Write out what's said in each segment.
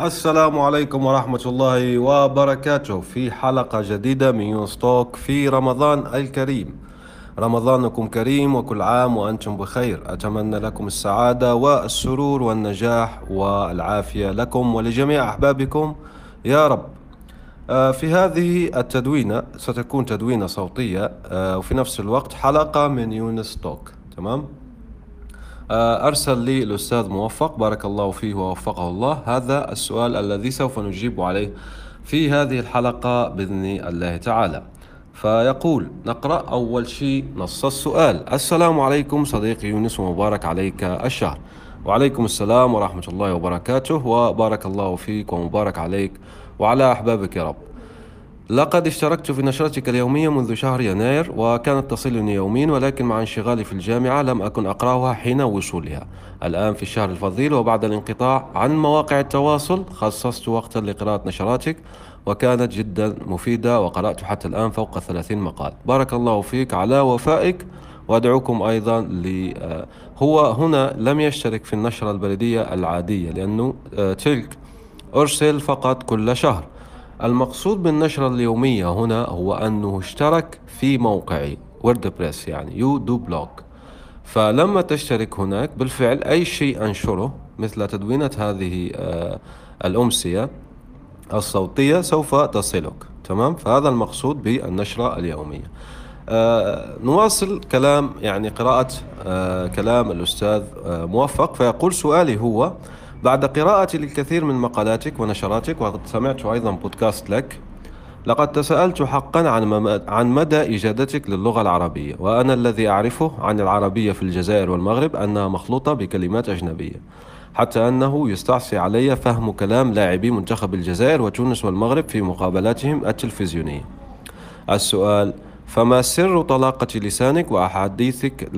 السلام عليكم ورحمة الله وبركاته. في حلقة جديدة من يونستوك في رمضان الكريم. رمضانكم كريم وكل عام وأنتم بخير. أتمنى لكم السعادة والسرور والنجاح والعافية لكم ولجميع أحبابكم. يا رب. آه، في هذه التدوينة ستكون تدوينة صوتية آه، وفي نفس الوقت حلقة من يونس توك تمام؟ آه، أرسل لي الأستاذ موفق بارك الله فيه ووفقه الله. هذا السؤال الذي سوف نجيب عليه في هذه الحلقة بإذن الله تعالى. فيقول نقرأ أول شيء نص السؤال. السلام عليكم صديقي يونس ومبارك عليك الشهر. وعليكم السلام ورحمة الله وبركاته وبارك الله فيك ومبارك عليك وعلى أحبابك يا رب. لقد اشتركت في نشرتك اليومية منذ شهر يناير وكانت تصلني يوميا ولكن مع انشغالي في الجامعة لم أكن أقرأها حين وصولها. الآن في الشهر الفضيل وبعد الانقطاع عن مواقع التواصل خصصت وقتا لقراءة نشراتك وكانت جدا مفيدة وقرأت حتى الآن فوق 30 مقال. بارك الله فيك على وفائك وأدعوكم أيضا ل آه، هو هنا لم يشترك في النشرة البريدية العادية لأنه آه، تلك أرسل فقط كل شهر. المقصود بالنشرة اليومية هنا هو أنه اشترك في موقعي WordPress يعني يو دو blog فلما تشترك هناك بالفعل أي شيء أنشره مثل تدوينة هذه آه، الأمسية الصوتية سوف تصلك. تمام؟ فهذا المقصود بالنشرة اليومية. آه نواصل كلام يعني قراءة آه كلام الأستاذ موفق. فيقول سؤالي هو بعد قراءتي للكثير من مقالاتك ونشراتك وقد سمعت أيضا بودكاست لك لقد تساءلت حقا عن عن مدى إجادتك للغة العربية وأنا الذي أعرفه عن العربية في الجزائر والمغرب أنها مخلوطة بكلمات أجنبية حتى أنه يستعصي علي فهم كلام لاعبي منتخب الجزائر وتونس والمغرب في مقابلاتهم التلفزيونية. السؤال فما سر طلاقة لسانك وأحاديثك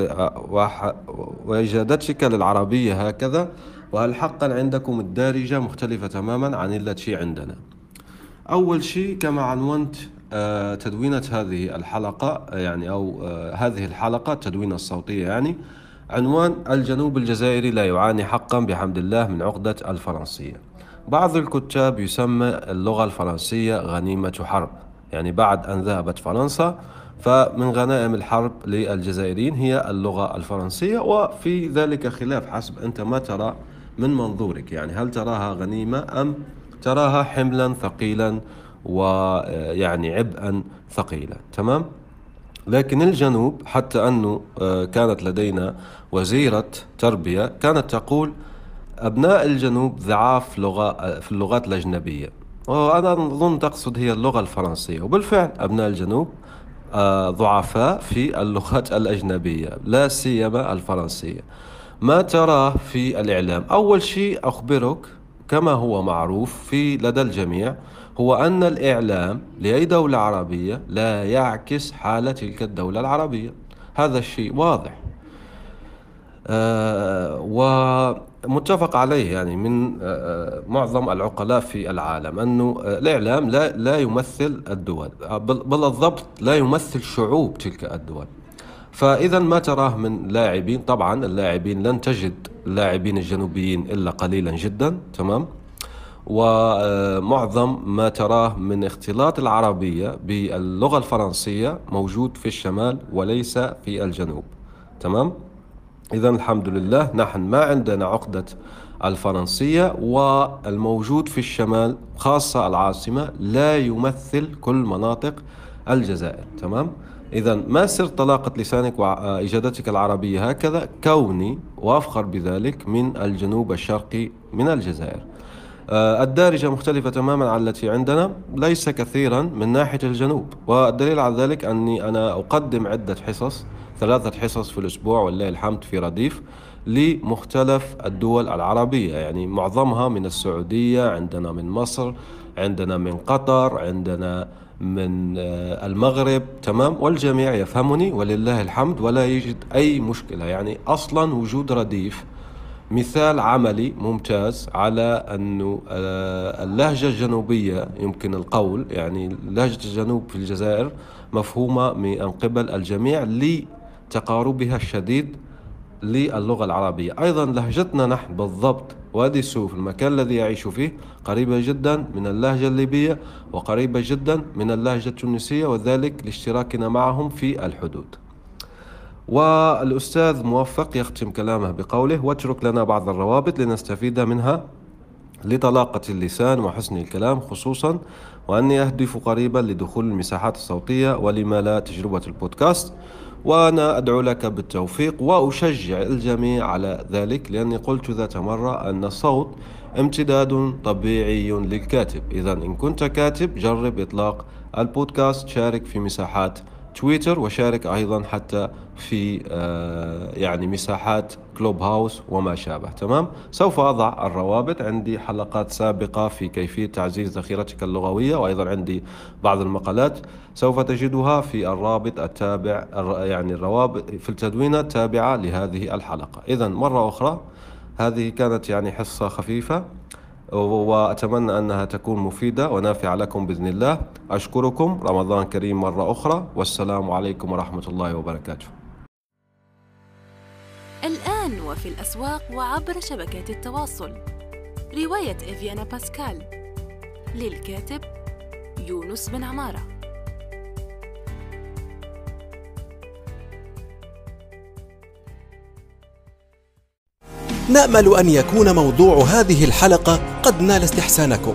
وإجادتك للعربية هكذا؟ وهل حقا عندكم الدارجة مختلفة تماما عن التي عندنا؟ أول شيء كما عنونت آه، تدوينة هذه الحلقة يعني أو آه، هذه الحلقة التدوينة الصوتية يعني عنوان الجنوب الجزائري لا يعاني حقا بحمد الله من عقدة الفرنسية. بعض الكتاب يسمى اللغة الفرنسية غنيمة حرب. يعني بعد أن ذهبت فرنسا فمن غنائم الحرب للجزائريين هي اللغة الفرنسية وفي ذلك خلاف حسب أنت ما ترى من منظورك يعني؟ هل تراها غنيمة أم تراها حملا ثقيلا ويعني عبئا ثقيلا؟ تمام؟ لكن الجنوب حتى أنه آه، كانت لدينا وزيرة تربية كانت تقول أبناء الجنوب ضعاف لغة في اللغات الأجنبية. وأنا أظن تقصد هي اللغة الفرنسية. وبالفعل أبناء الجنوب آه، ضعفاء في اللغات الأجنبية لا سيما الفرنسية. ما تراه في الإعلام. أول شيء أخبرك كما هو معروف في لدى الجميع هو أن الإعلام لأي دولة عربية لا يعكس حالة تلك الدولة العربية. هذا الشيء واضح. آه ومتفق عليه يعني من آه معظم العقلاء في العالم أنه الإعلام لا, لا يمثل الدول بل الضبط لا يمثل شعوب تلك الدول. فإذا ما تراه من لاعبين طبعا اللاعبين لن تجد اللاعبين الجنوبيين إلا قليلا جدا تمام؟ ومعظم ما تراه من اختلاط العربية باللغة الفرنسية موجود في الشمال وليس في الجنوب تمام؟ إذا الحمد لله نحن ما عندنا عقدة الفرنسية والموجود في الشمال خاصة العاصمة لا يمثل كل مناطق الجزائر تمام؟ إذا ما سر طلاقة لسانك وإجادتك العربية؟ هكذا كوني وأفخر بذلك من الجنوب الشرقي من الجزائر. آه، الدارجة مختلفة تماما عن التي عندنا ليس كثيرا من ناحية الجنوب. والدليل على ذلك أني أنا أقدم عدة حصص ثلاثة حصص في الأسبوع والله الحمد في رديف لمختلف الدول العربية. يعني معظمها من السعودية عندنا من مصر عندنا من قطر عندنا من آه، المغرب تمام؟ والجميع يفهمني ولله الحمد ولا يجد أي مشكلة. يعني أصلا وجود رديف مثال عملي ممتاز على أنه آه، اللهجة الجنوبية يمكن القول يعني لهجة الجنوب في الجزائر مفهومة من قبل الجميع لتقاربها الشديد للغة العربية. أيضا لهجتنا نحن بالضبط وادي سو في المكان الذي يعيش فيه قريبة جدا من اللهجة الليبية وقريبة جدا من اللهجة التونسية وذلك لاشتراكنا معهم في الحدود. والأستاذ موفق يختم كلامه بقوله واترك لنا بعض الروابط لنستفيد منها لطلاقة اللسان وحسن الكلام خصوصا وأني أهدف قريبا لدخول المساحات الصوتية ولما لا تجربة البودكاست وأنا أدعو لك بالتوفيق وأشجع الجميع على ذلك لأني قلت ذات مرة أن الصوت امتداد طبيعي للكاتب. إذا إن كنت كاتب جرب إطلاق البودكاست شارك في مساحات تويتر وشارك أيضا حتى في آه، يعني مساحات كلوب هاوس وما شابه. تمام؟ سوف أضع الروابط. عندي حلقات سابقة في كيفية تعزيز ذخيرتك اللغوية وأيضا عندي بعض المقالات سوف تجدها في الرابط التابع يعني الروابط في التدوينة التابعة لهذه الحلقة. إذا مرة أخرى هذه كانت يعني حصة خفيفة وأتمنى أنها تكون مفيدة ونافعة لكم بإذن الله. أشكركم. رمضان كريم مرة أخرى. والسلام عليكم ورحمة الله وبركاته. الآن وفي الأسواق وعبر شبكات التواصل. رواية إفيانا باسكال. للكاتب يونس بن عمارة. نأمل أن يكون موضوع هذه الحلقة قد نال استحسانكم.